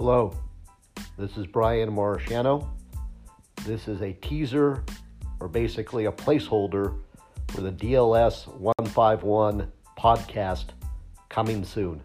Hello, this is Brian Marciano. This is a teaser, or basically a placeholder, for the DLS 151 podcast coming soon.